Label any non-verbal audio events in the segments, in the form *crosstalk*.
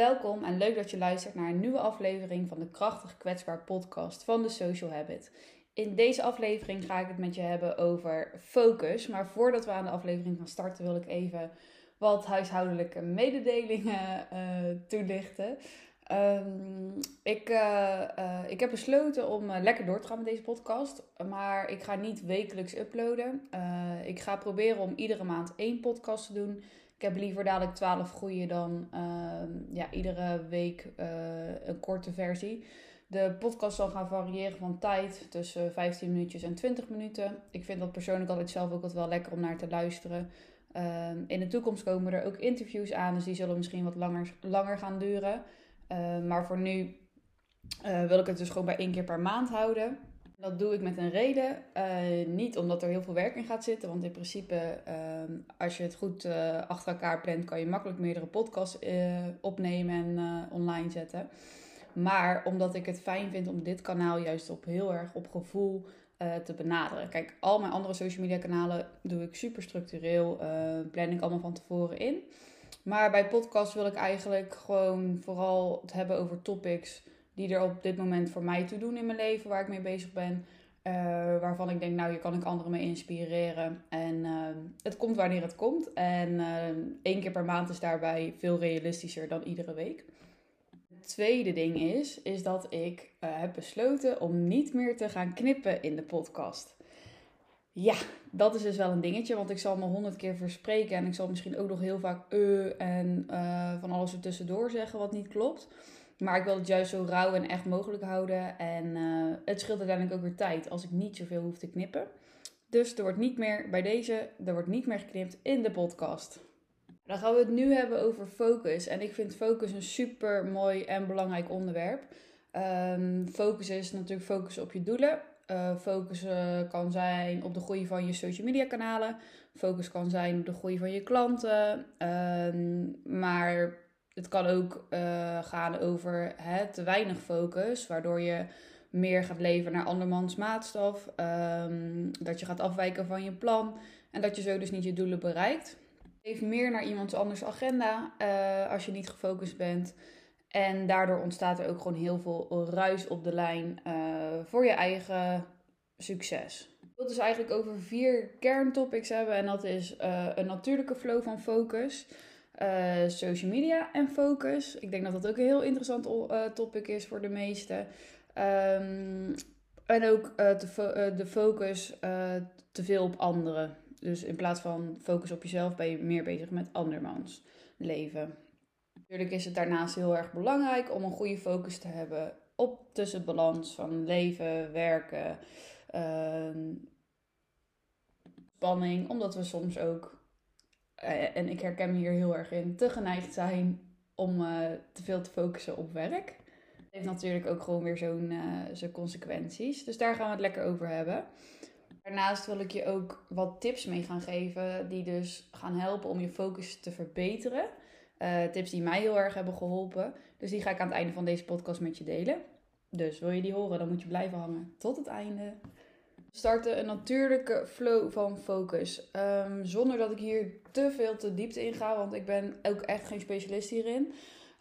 Welkom en leuk dat je luistert naar een nieuwe aflevering van de Krachtig Kwetsbaar podcast van de Social Habit. In deze aflevering ga ik het met je hebben over focus. Maar voordat we aan de aflevering gaan starten, wil ik even wat huishoudelijke mededelingen uh, toelichten. Um, ik, uh, uh, ik heb besloten om lekker door te gaan met deze podcast. Maar ik ga niet wekelijks uploaden. ik ga proberen om iedere maand één podcast te doen. Ik heb liever dadelijk 12 goede dan ehm, ja, iedere week een korte versie. De podcast zal gaan variëren van tijd tussen 15 minuutjes en 20 minuten. Ik vind dat persoonlijk altijd zelf ook wel lekker om naar te luisteren. Ehm, in de toekomst komen er ook interviews aan, dus die zullen misschien wat langer, langer gaan duren. Ehm, maar voor nu uh, wil ik het dus gewoon bij één keer per maand houden. Dat doe ik met een reden. Uh, niet omdat er heel veel werk in gaat zitten. Want in principe, als je het goed achter elkaar plant, kan je makkelijk meerdere podcasts opnemen en online zetten. Maar omdat ik het fijn vind om dit kanaal juist op heel erg op gevoel te benaderen. Kijk, al mijn andere social media kanalen doe ik super structureel. plan ik allemaal van tevoren in. Maar bij podcast wil ik eigenlijk gewoon vooral het hebben over topics die er op dit moment voor mij toe doen in mijn leven, waar ik mee bezig ben. Uh, waarvan ik denk, nou, hier kan ik anderen mee inspireren. En uh, het komt wanneer het komt. En uh, één keer per maand is daarbij veel realistischer dan iedere week. Het tweede ding is, is dat ik heb besloten om niet meer te gaan knippen in de podcast. Ja, dat is dus wel een dingetje, want ik zal me honderd keer verspreken en ik zal misschien ook nog heel vaak uh en uh, van alles er tussendoor zeggen wat niet klopt. Maar ik wil het juist zo rauw en echt mogelijk houden. En uh, het scheelt uiteindelijk ook weer tijd als ik niet zoveel hoef te knippen. Dus er wordt niet meer bij deze, er wordt niet meer geknipt in de podcast. Dan gaan we het nu hebben over focus. En ik vind focus een super mooi en belangrijk onderwerp. Um, focus is natuurlijk focus op je doelen. Uh, focus kan zijn op de groei van je social media kanalen. Focus kan zijn op de groei van je klanten. Uh, maar het kan ook uh, gaan over hè, te weinig focus, waardoor je meer gaat leven naar andermans maatstaf. Um, dat je gaat afwijken van je plan en dat je zo dus niet je doelen bereikt. Leef meer naar iemands anders agenda als je niet gefocust bent. En daardoor ontstaat er ook gewoon heel veel ruis op de lijn uh, voor je eigen succes. Ik wil dus eigenlijk over vier kerntopics hebben. En dat is uh, een natuurlijke flow van focus, uh, social media en focus. Ik denk dat dat ook een heel interessant topic is voor de meesten. Um, en ook de, focus te veel op anderen. Dus in plaats van focus op jezelf ben je meer bezig met andermans leven. Natuurlijk is het daarnaast heel erg belangrijk om een goede focus te hebben op tussenbalans van leven, werken, uh, spanning. Omdat we soms ook, uh, en ik herken me hier heel erg in, te geneigd zijn om uh, te veel te focussen op werk. Dat heeft natuurlijk ook gewoon weer zo'n zijn consequenties. Dus daar gaan we het lekker over hebben. Daarnaast wil ik je ook wat tips mee gaan geven die dus gaan helpen om je focus te verbeteren. Uh, tips die mij heel erg hebben geholpen. Dus die ga ik aan het einde van deze podcast met je delen. Dus wil je die horen, dan moet je blijven hangen tot het einde. We starten een natuurlijke flow van focus. Um, zonder dat ik hier te veel te diepte in ga, want ik ben ook echt geen specialist hierin.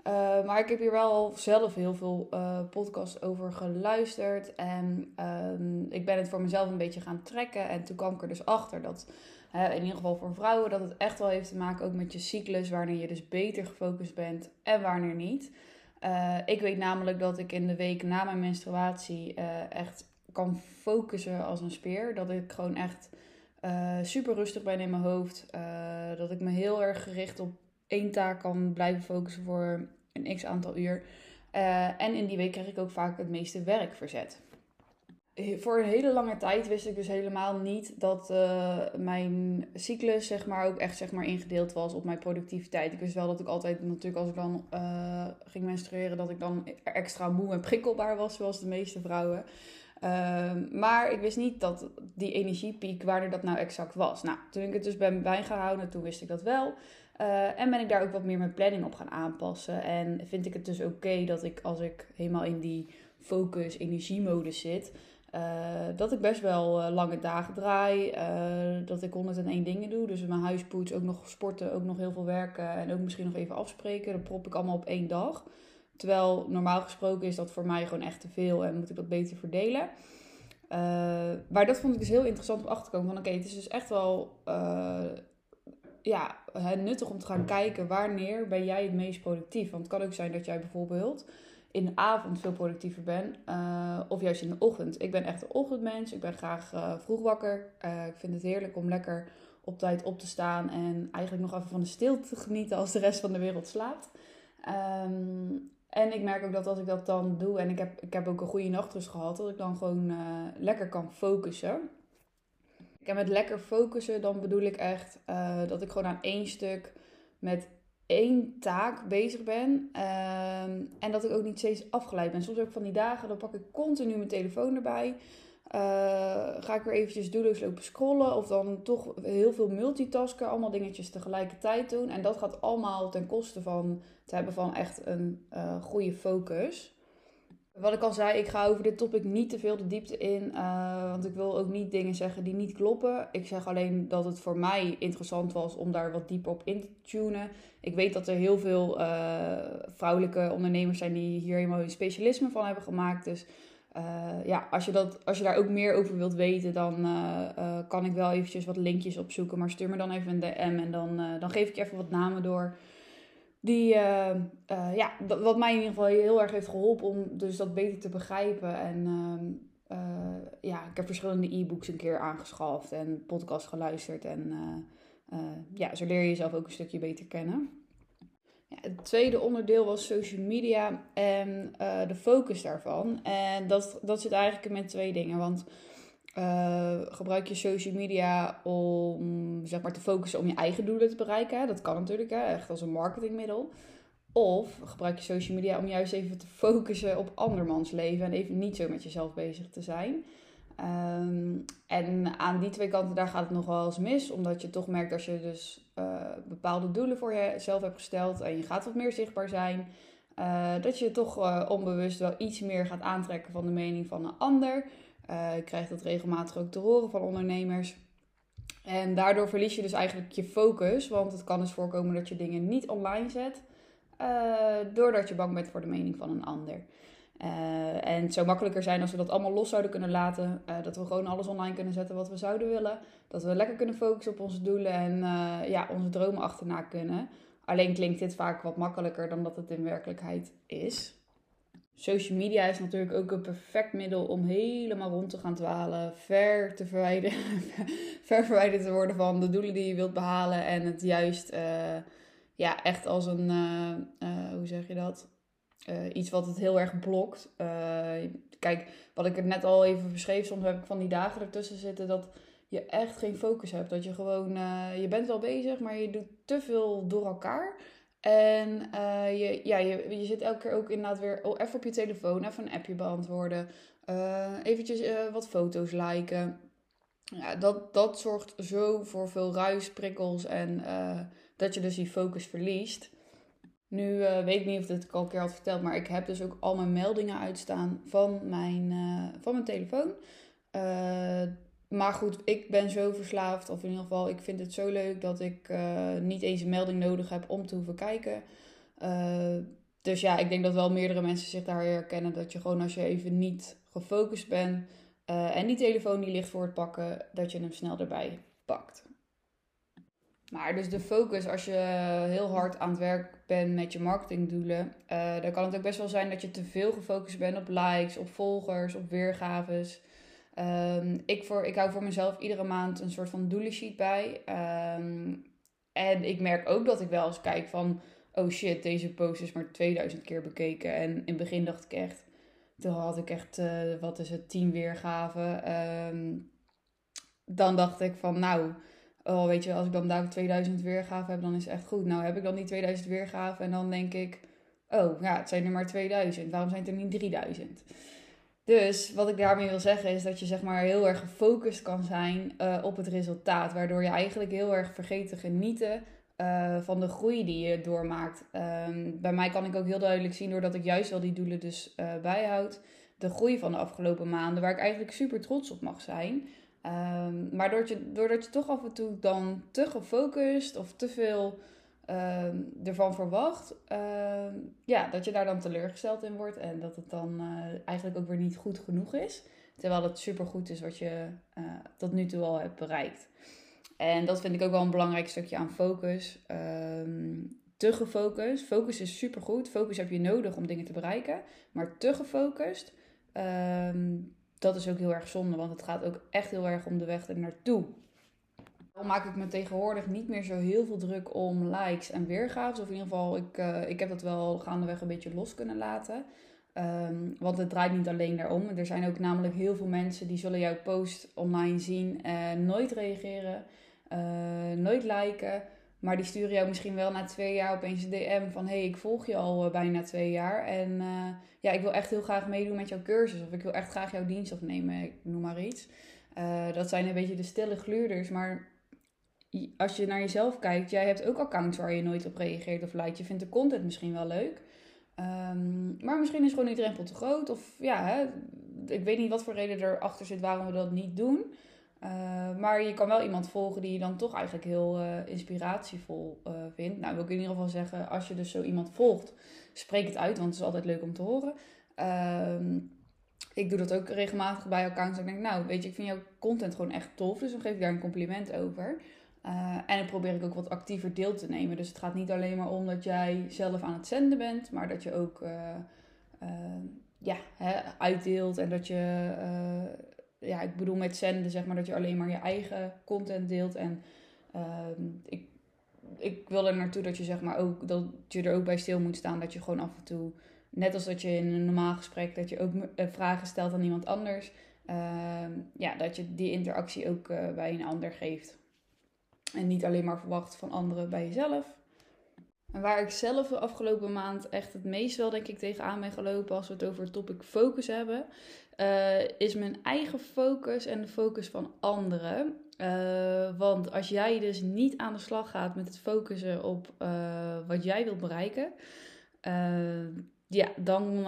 Uh, maar ik heb hier wel zelf heel veel uh, podcasts over geluisterd. En um, ik ben het voor mezelf een beetje gaan trekken. En toen kwam ik er dus achter dat in ieder geval voor vrouwen, dat het echt wel heeft te maken ook met je cyclus, wanneer je dus beter gefocust bent en wanneer niet. Uh, ik weet namelijk dat ik in de week na mijn menstruatie uh, echt kan focussen als een speer. Dat ik gewoon echt uh, super rustig ben in mijn hoofd. dat ik me heel erg gericht op één taak kan blijven focussen voor een x aantal uur. en in die week krijg ik ook vaak het meeste werk verzet voor een hele lange tijd wist ik dus helemaal niet dat uh, mijn cyclus zeg maar, ook echt zeg maar, ingedeeld was op mijn productiviteit. Ik wist wel dat ik altijd natuurlijk als ik dan uh, ging menstrueren, dat ik dan extra moe en prikkelbaar was, zoals de meeste vrouwen. Uh, maar ik wist niet dat die energiepiek, waar dat nou exact was. Nou, toen ik het dus ben bijgehouden, toen wist ik dat wel. Uh, en ben ik daar ook wat meer mijn planning op gaan aanpassen. En vind ik het dus oké dat ik als ik helemaal in die focus, energiemodus zit, dat ik best wel lange dagen draai. dat ik 101 dingen doe. Dus mijn huispoets, ook nog sporten, ook nog heel veel werken. En ook misschien nog even afspreken. Dat prop ik allemaal op één dag. Terwijl normaal gesproken is dat voor mij gewoon echt te veel en moet ik dat beter verdelen. maar dat vond ik dus heel interessant om achter te komen. Van oké, het is dus echt wel ja, nuttig om te gaan kijken wanneer ben jij het meest productief. Want het kan ook zijn dat jij bijvoorbeeld in de avond veel productiever bent. Uh, of juist in de ochtend. Ik ben echt een ochtendmens. Ik ben graag uh, vroeg wakker. Uh, ik vind het heerlijk om lekker op tijd op te staan. En eigenlijk nog even van de stilte te genieten als de rest van de wereld slaapt. Um, en ik merk ook dat als ik dat dan doe en ik heb, ik heb ook een goede nachtrust gehad, dat ik dan gewoon lekker kan focussen. En met lekker focussen, dan bedoel ik echt dat ik gewoon aan één stuk met één taak bezig ben. Uh, en dat ik ook niet steeds afgeleid ben. Soms heb ik van die dagen, dan pak ik continu mijn telefoon erbij. Uh, ga ik weer eventjes doelloos lopen scrollen. Of dan toch heel veel multitasken. Allemaal dingetjes tegelijkertijd doen. En dat gaat allemaal ten koste van het hebben van echt een uh, goede focus. Wat ik al zei, ik ga over dit topic niet te veel de diepte in. Uh, want ik wil ook niet dingen zeggen die niet kloppen. Ik zeg alleen dat het voor mij interessant was om daar wat dieper op in te tunen. Ik weet dat er heel veel uh, vrouwelijke ondernemers zijn die hier helemaal een specialisme van hebben gemaakt. Dus uh, ja, als je, dat, als je daar ook meer over wilt weten, dan kan ik wel eventjes wat linkjes opzoeken. Maar stuur me dan even een DM en dan, dan geef ik je even wat namen door. Die, uh, uh, ja, wat mij in ieder geval heel erg heeft geholpen om dus dat beter te begrijpen. En uh, ja, ik heb verschillende e-books een keer aangeschaft en podcast geluisterd. En ja, zo leer je jezelf ook een stukje beter kennen. Ja, het tweede onderdeel was social media en de focus daarvan. En dat, dat zit eigenlijk met twee dingen. Want uh, gebruik je social media om zeg maar, te focussen om je eigen doelen te bereiken. Dat kan natuurlijk, hè, echt als een marketingmiddel. Of gebruik je social media om juist even te focussen op andermans leven en even niet zo met jezelf bezig te zijn. Um, en aan die twee kanten, daar gaat het nog wel eens mis. Omdat je toch merkt als je dus uh, bepaalde doelen voor jezelf hebt gesteld en je gaat wat meer zichtbaar zijn. Uh, dat je toch onbewust wel iets meer gaat aantrekken van de mening van een ander. Uh, ik krijg dat regelmatig ook te horen van ondernemers. En daardoor verlies je dus eigenlijk je focus. Want het kan dus voorkomen dat je dingen niet online zet. Uh, doordat je bang bent voor de mening van een ander. Uh, en het zou makkelijker zijn als we dat allemaal los zouden kunnen laten. dat we gewoon alles online kunnen zetten wat we zouden willen. Dat we lekker kunnen focussen op onze doelen en ja, onze dromen achterna kunnen. Alleen klinkt dit vaak wat makkelijker dan dat het in werkelijkheid is social media is natuurlijk ook een perfect middel om helemaal rond te gaan dwalen, ver te verwijderen, *laughs* ver verwijderd te worden van de doelen die je wilt behalen en het juist uh, ja, echt als een, uh, uh, hoe zeg je dat? iets wat het heel erg blokt. kijk, wat ik er net al even beschreef, soms heb ik van die dagen ertussen zitten dat je echt geen focus hebt. Dat je gewoon, je bent wel bezig, maar je doet te veel door elkaar. En uh, je, ja, je, je zit elke keer ook inderdaad weer oh, even op je telefoon, even een appje beantwoorden. Uh, eventjes uh, wat foto's liken. Ja, dat, dat zorgt zo voor veel ruis, prikkels en dat je dus die focus verliest. Nu weet ik niet of ik het al een keer had verteld, maar ik heb dus ook al mijn meldingen uitstaan van mijn, van mijn telefoon. Maar goed, ik ben zo verslaafd, of in ieder geval, ik vind het zo leuk dat ik uh, niet eens een melding nodig heb om te hoeven kijken. Uh, dus ja, ik denk dat wel meerdere mensen zich daar herkennen. Dat je gewoon als je even niet gefocust bent uh, en die telefoon die ligt voor het pakken, dat je hem snel erbij pakt. Maar dus de focus, als je heel hard aan het werk bent met je marketingdoelen, dan kan het ook best wel zijn dat je te veel gefocust bent op likes, op volgers, op weergaves. Um, ik, voor, ik hou voor mezelf iedere maand een soort van doelensheet bij. Um, en ik merk ook dat ik wel eens kijk van... Oh shit, deze post is maar 2000 keer bekeken. En in het begin dacht ik echt... Toen had ik echt, uh, wat is het, 10 weergaven. Um, dan dacht ik van, nou... Oh, weet je, als ik dan daar 2000 weergaven heb, dan is het echt goed. Nou heb ik dan die 2000 weergaven en dan denk ik... Oh, ja, het zijn er maar 2000. Waarom zijn het er niet 3000? Dus wat ik daarmee wil zeggen is dat je zeg maar heel erg gefocust kan zijn uh, op het resultaat. Waardoor je eigenlijk heel erg vergeet te genieten uh, van de groei die je doormaakt. Um, bij mij kan ik ook heel duidelijk zien doordat ik juist wel die doelen dus uh, bijhoud. de groei van de afgelopen maanden, waar ik eigenlijk super trots op mag zijn. Um, maar doordat je, doordat je toch af en toe dan te gefocust of te veel ervan verwacht, uh, ja, dat je daar dan teleurgesteld in wordt en dat het dan uh, eigenlijk ook weer niet goed genoeg is. Terwijl het super goed is wat je uh, tot nu toe al hebt bereikt. En dat vind ik ook wel een belangrijk stukje aan focus. Um, te gefocust. Focus is super goed. Focus heb je nodig om dingen te bereiken. Maar te gefocust, dat is ook heel erg zonde. Want het gaat ook echt heel erg om de weg er naartoe. Maak ik me tegenwoordig niet meer zo heel veel druk om likes en weergaves. Of in ieder geval, ik, uh, ik heb dat wel gaandeweg een beetje los kunnen laten. Um, want het draait niet alleen daarom. Er zijn ook namelijk heel veel mensen die zullen jouw post online zien en nooit reageren, uh, nooit liken. Maar die sturen jou misschien wel na twee jaar opeens een DM van... hey, ik volg je al uh, bijna twee jaar en ja, ik wil echt heel graag meedoen met jouw cursus. Of ik wil echt graag jouw dienst opnemen, ik noem maar iets. Dat zijn een beetje de stille gluurders, maar als je naar jezelf kijkt... jij hebt ook accounts waar je nooit op reageert of lijkt. Je vindt de content misschien wel leuk... Um, maar misschien is gewoon die drempel te groot. Of ja, ik weet niet wat voor reden erachter zit waarom we dat niet doen. Uh, maar je kan wel iemand volgen die je dan toch eigenlijk heel uh, inspiratievol uh, vindt. Nou, wil ik in ieder geval zeggen, als je dus zo iemand volgt, spreek het uit, want het is altijd leuk om te horen. ik doe dat ook regelmatig bij accounts. Ik denk, nou, weet je, ik vind jouw content gewoon echt tof, dus dan geef ik daar een compliment over. En dan probeer ik ook wat actiever deel te nemen. Dus het gaat niet alleen maar om dat jij zelf aan het zenden bent, maar dat je ook ja, hè, uitdeelt en dat je ja, ik bedoel met zenden, zeg maar, dat je alleen maar je eigen content deelt. En uh, ik, ik wil er naartoe dat je, zeg maar, ook, dat je er ook bij stil moet staan. Dat je gewoon af en toe, net als dat je in een normaal gesprek, dat je ook eh, vragen stelt aan iemand anders. Uh, ja, dat je die interactie ook bij een ander geeft. En niet alleen maar verwacht van anderen bij jezelf. En waar ik zelf de afgelopen maand echt het meest wel, denk ik, tegenaan ben gelopen als we het over het topic focus hebben, uh, is mijn eigen focus en de focus van anderen. Uh, want als jij dus niet aan de slag gaat met het focussen op uh, wat jij wilt bereiken, ja, dan,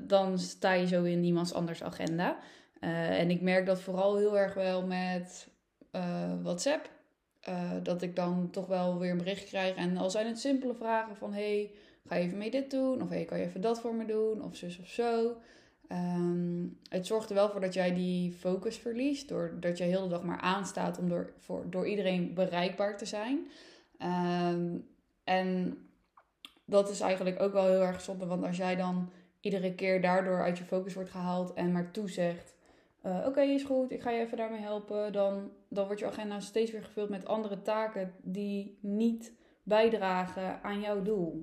dan sta je zo in iemands anders agenda. en ik merk dat vooral heel erg wel met WhatsApp. Dat ik dan toch wel weer een bericht krijg. En al zijn het simpele vragen van: hey, ga je even mee dit doen? Of hey, kan je even dat voor me doen? Of zus of zo. Um, het zorgt er wel voor dat jij die focus verliest. Doordat je de hele dag maar aanstaat om door, voor, door iedereen bereikbaar te zijn. Um, en dat is eigenlijk ook wel heel erg zonde. Want als jij dan iedere keer daardoor uit je focus wordt gehaald en maar toezegt. Uh, Oké, is goed, ik ga je even daarmee helpen. Dan, dan wordt je agenda steeds weer gevuld met andere taken die niet bijdragen aan jouw doel.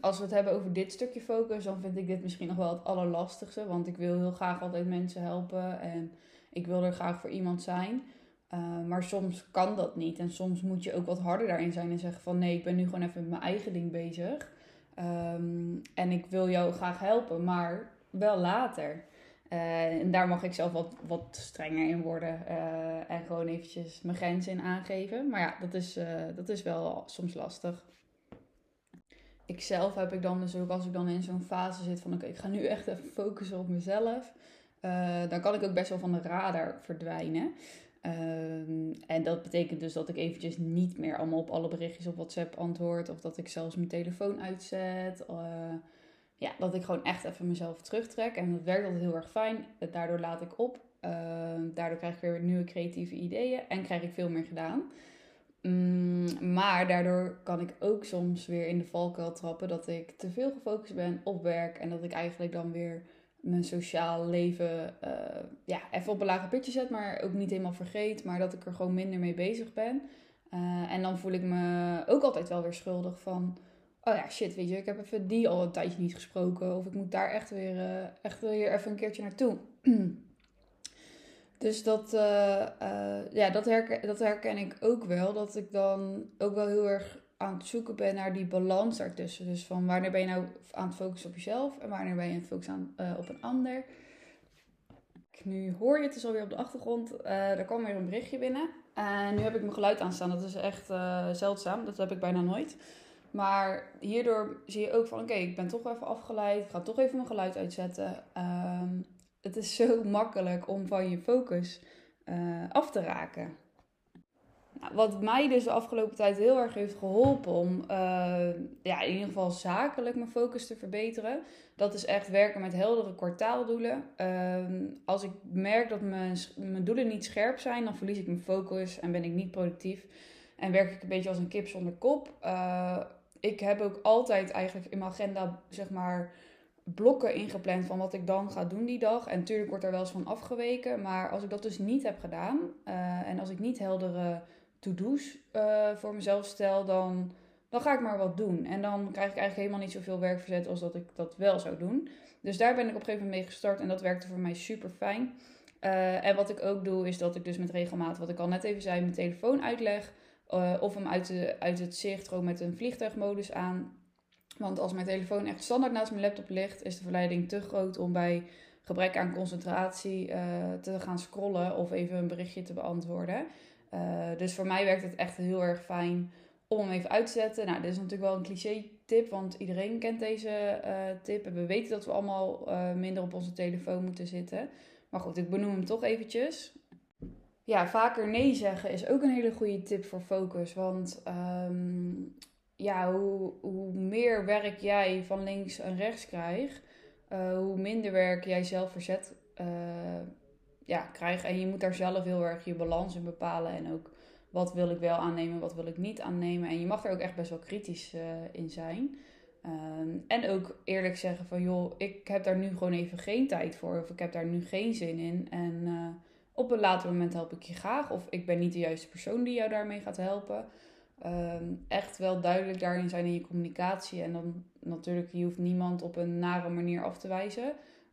Als we het hebben over dit stukje focus, dan vind ik dit misschien nog wel het allerlastigste. Want ik wil heel graag altijd mensen helpen en ik wil er graag voor iemand zijn. Uh, maar soms kan dat niet. En soms moet je ook wat harder daarin zijn en zeggen van nee, ik ben nu gewoon even met mijn eigen ding bezig. Um, en ik wil jou graag helpen, maar wel later. Uh, en daar mag ik zelf wat, wat strenger in worden uh, en gewoon eventjes mijn grenzen in aangeven. Maar ja, dat is, dat is wel soms lastig ikzelf heb ik dan dus ook als ik dan in zo'n fase zit van oké, ik ga nu echt even focussen op mezelf. Dan kan ik ook best wel van de radar verdwijnen. Uh, en dat betekent dus dat ik eventjes niet meer allemaal op alle berichtjes op WhatsApp antwoord. Of dat ik zelfs mijn telefoon uitzet. Ja, dat ik gewoon echt even mezelf terugtrek. En dat werkt altijd heel erg fijn. Daardoor laat ik op. Ehm, daardoor krijg ik weer nieuwe creatieve ideeën. En krijg ik veel meer gedaan. Mm, maar daardoor kan ik ook soms weer in de valkuil trappen dat ik te veel gefocust ben op werk en dat ik eigenlijk dan weer mijn sociaal leven uh, ja, even op een lager pitje zet, maar ook niet helemaal vergeet, maar dat ik er gewoon minder mee bezig ben. Uh, en dan voel ik me ook altijd wel weer schuldig van, oh ja, shit, weet je, ik heb even die al een tijdje niet gesproken of ik moet daar echt weer, uh, echt weer even een keertje naartoe. *clears throat* Dus dat, uh, uh, ja, dat, herken, dat herken ik ook wel. Dat ik dan ook wel heel erg aan het zoeken ben naar die balans daartussen. Dus van wanneer ben je nou aan het focussen op jezelf en wanneer ben je aan het focussen aan, op een ander. Nu hoor je het is alweer op de achtergrond. er kwam weer een berichtje binnen. En nu heb ik mijn geluid aanstaan. Dat is echt zeldzaam. Dat heb ik bijna nooit. Maar hierdoor zie je ook van, oké, ik ben toch even afgeleid. Ik ga toch even mijn geluid uitzetten. Ehm, het is zo makkelijk om van je focus uh, af te raken. Nou, wat mij dus de afgelopen tijd heel erg heeft geholpen om uh, ja, in ieder geval zakelijk mijn focus te verbeteren, dat is echt werken met heldere kwartaaldoelen. Uh, als ik merk dat mijn, mijn doelen niet scherp zijn, dan verlies ik mijn focus en ben ik niet productief. En werk ik een beetje als een kip zonder kop. Uh, ik heb ook altijd eigenlijk in mijn agenda, zeg maar, blokken ingepland van wat ik dan ga doen die dag. En natuurlijk wordt er wel eens van afgeweken. Maar als ik dat dus niet heb gedaan uh, en als ik niet heldere to-do's uh, voor mezelf stel, dan, dan ga ik maar wat doen. En dan krijg ik eigenlijk helemaal niet zoveel werkverzet als dat ik dat wel zou doen. Dus daar ben ik op een gegeven moment mee gestart en dat werkte voor mij super fijn. Uh, en wat ik ook doe, is dat ik dus met regelmaat, wat ik al net even zei, mijn telefoon uitleg. Uh, of hem uit, de, uit het zicht gewoon met een vliegtuigmodus aan. Want als mijn telefoon echt standaard naast mijn laptop ligt, is de verleiding te groot om bij gebrek aan concentratie uh, te gaan scrollen of even een berichtje te beantwoorden. Uh, dus voor mij werkt het echt heel erg fijn om hem even uit te zetten. Nou, dit is natuurlijk wel een cliché tip, want iedereen kent deze tip. En we weten dat we allemaal minder op onze telefoon moeten zitten. Maar goed, ik benoem hem toch eventjes ja, vaker nee zeggen is ook een hele goede tip voor focus. Want um, ja, hoe, hoe meer werk jij van links en rechts krijgt, uh, hoe minder werk jij zelf verzet uh, ja, krijgt. En je moet daar zelf heel erg je balans in bepalen. En ook wat wil ik wel aannemen, wat wil ik niet aannemen. En je mag er ook echt best wel kritisch uh, in zijn. Um, en ook eerlijk zeggen van joh, ik heb daar nu gewoon even geen tijd voor. Of ik heb daar nu geen zin in. En op een later moment help ik je graag. Of ik ben niet de juiste persoon die jou daarmee gaat helpen. Um, echt wel duidelijk daarin zijn in je communicatie. En dan natuurlijk, je hoeft niemand op een nare manier af te wijzen.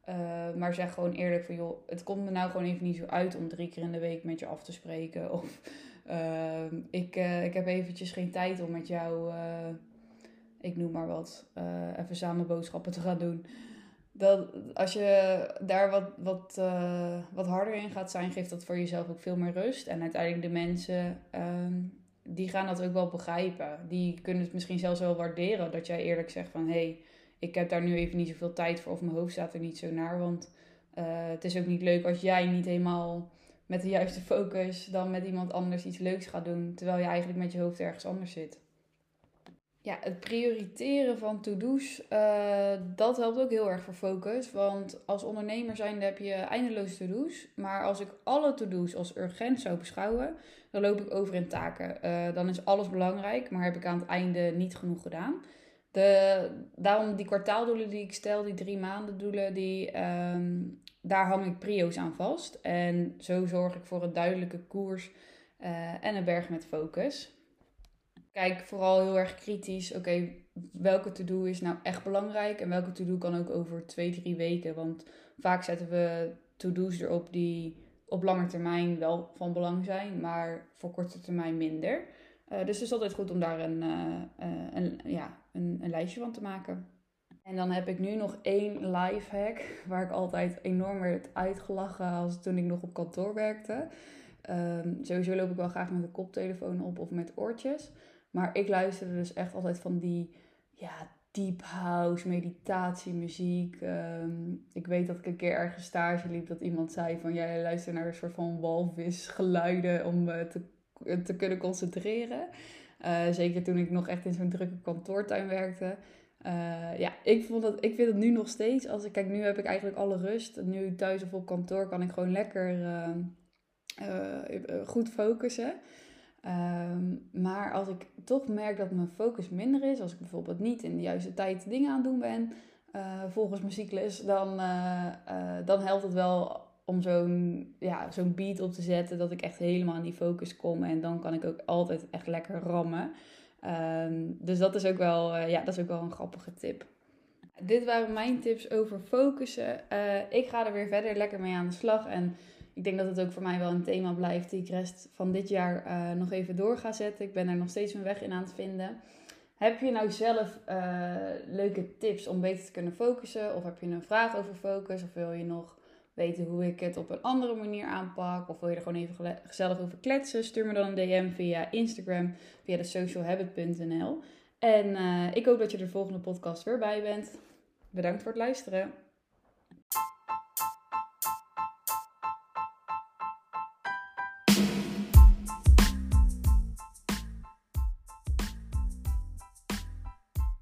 Uh, maar zeg gewoon eerlijk van, joh, het komt me nou gewoon even niet zo uit om drie keer in de week met je af te spreken. *laughs* Of uh, ik, uh, ik heb eventjes geen tijd om met jou, eh, ik noem maar wat, even samen boodschappen te gaan doen dat als je daar wat, wat, uh, wat harder in gaat zijn, geeft dat voor jezelf ook veel meer rust. En uiteindelijk de mensen, um, die gaan dat ook wel begrijpen. Die kunnen het misschien zelfs wel waarderen dat jij eerlijk zegt van... hé, hey, ik heb daar nu even niet zoveel tijd voor of mijn hoofd staat er niet zo naar. Want uh, het is ook niet leuk als jij niet helemaal met de juiste focus dan met iemand anders iets leuks gaat doen. Terwijl je eigenlijk met je hoofd ergens anders zit ja, het prioriteren van to-do's, uh, dat helpt ook heel erg voor focus. Want als ondernemer zijn heb je eindeloos to-do's. Maar als ik alle to-do's als urgent zou beschouwen, dan loop ik over in taken. Uh, dan is alles belangrijk, maar heb ik aan het einde niet genoeg gedaan. De, daarom die kwartaaldoelen die ik stel, die drie maanden doelen, die, um, daar hang ik prio's aan vast. En zo zorg ik voor een duidelijke koers uh, en een berg met focus kijk vooral heel erg kritisch. Oké, welke to-do is nou echt belangrijk? En welke to-do kan ook over twee, drie weken? Want vaak zetten we to-do's erop die op lange termijn wel van belang zijn, maar voor korte termijn minder. Uh, dus het is altijd goed om daar een, uh, een, ja, een, een lijstje van te maken. En dan heb ik nu nog één life hack waar ik altijd enorm werd uitgelachen als toen ik nog op kantoor werkte. Um, sowieso loop ik wel graag met een koptelefoon op of met oortjes. Maar ik luisterde dus echt altijd van die ja, deep house, meditatiemuziek. Um, ik weet dat ik een keer ergens stage liep dat iemand zei van... jij luistert naar een soort van walvisgeluiden om uh, te, te kunnen concentreren. Uh, zeker toen ik nog echt in zo'n drukke kantoortuin werkte. Uh, ja, ik, vond dat, ik vind het nu nog steeds. Als ik kijk, nu heb ik eigenlijk alle rust. Nu thuis of op kantoor kan ik gewoon lekker goed focussen. Um, maar als ik toch merk dat mijn focus minder is, als ik bijvoorbeeld niet in de juiste tijd dingen aan het doen ben, uh, volgens mijn cyclus, dan, uh, uh, dan helpt het wel om zo'n ja, zo'n beat op te zetten, dat ik echt helemaal in die focus kom. En dan kan ik ook altijd echt lekker rammen. Um, dus dat is, ook wel, ja, dat is ook wel een grappige tip. Dit waren mijn tips over focussen. ik ga er weer verder lekker mee aan de slag. En ik denk dat het ook voor mij wel een thema blijft die ik rest van dit jaar uh, nog even door ga zetten. Ik ben er nog steeds mijn weg in aan het vinden. Heb je nou zelf uh, leuke tips om beter te kunnen focussen? Of heb je een vraag over focus? Of wil je nog weten hoe ik het op een andere manier aanpak? Of wil je er gewoon even gezellig over kletsen? Stuur me dan een DM via Instagram, via de socialhabit.nl. En ik hoop dat je er de volgende podcast weer bij bent. Bedankt voor het luisteren.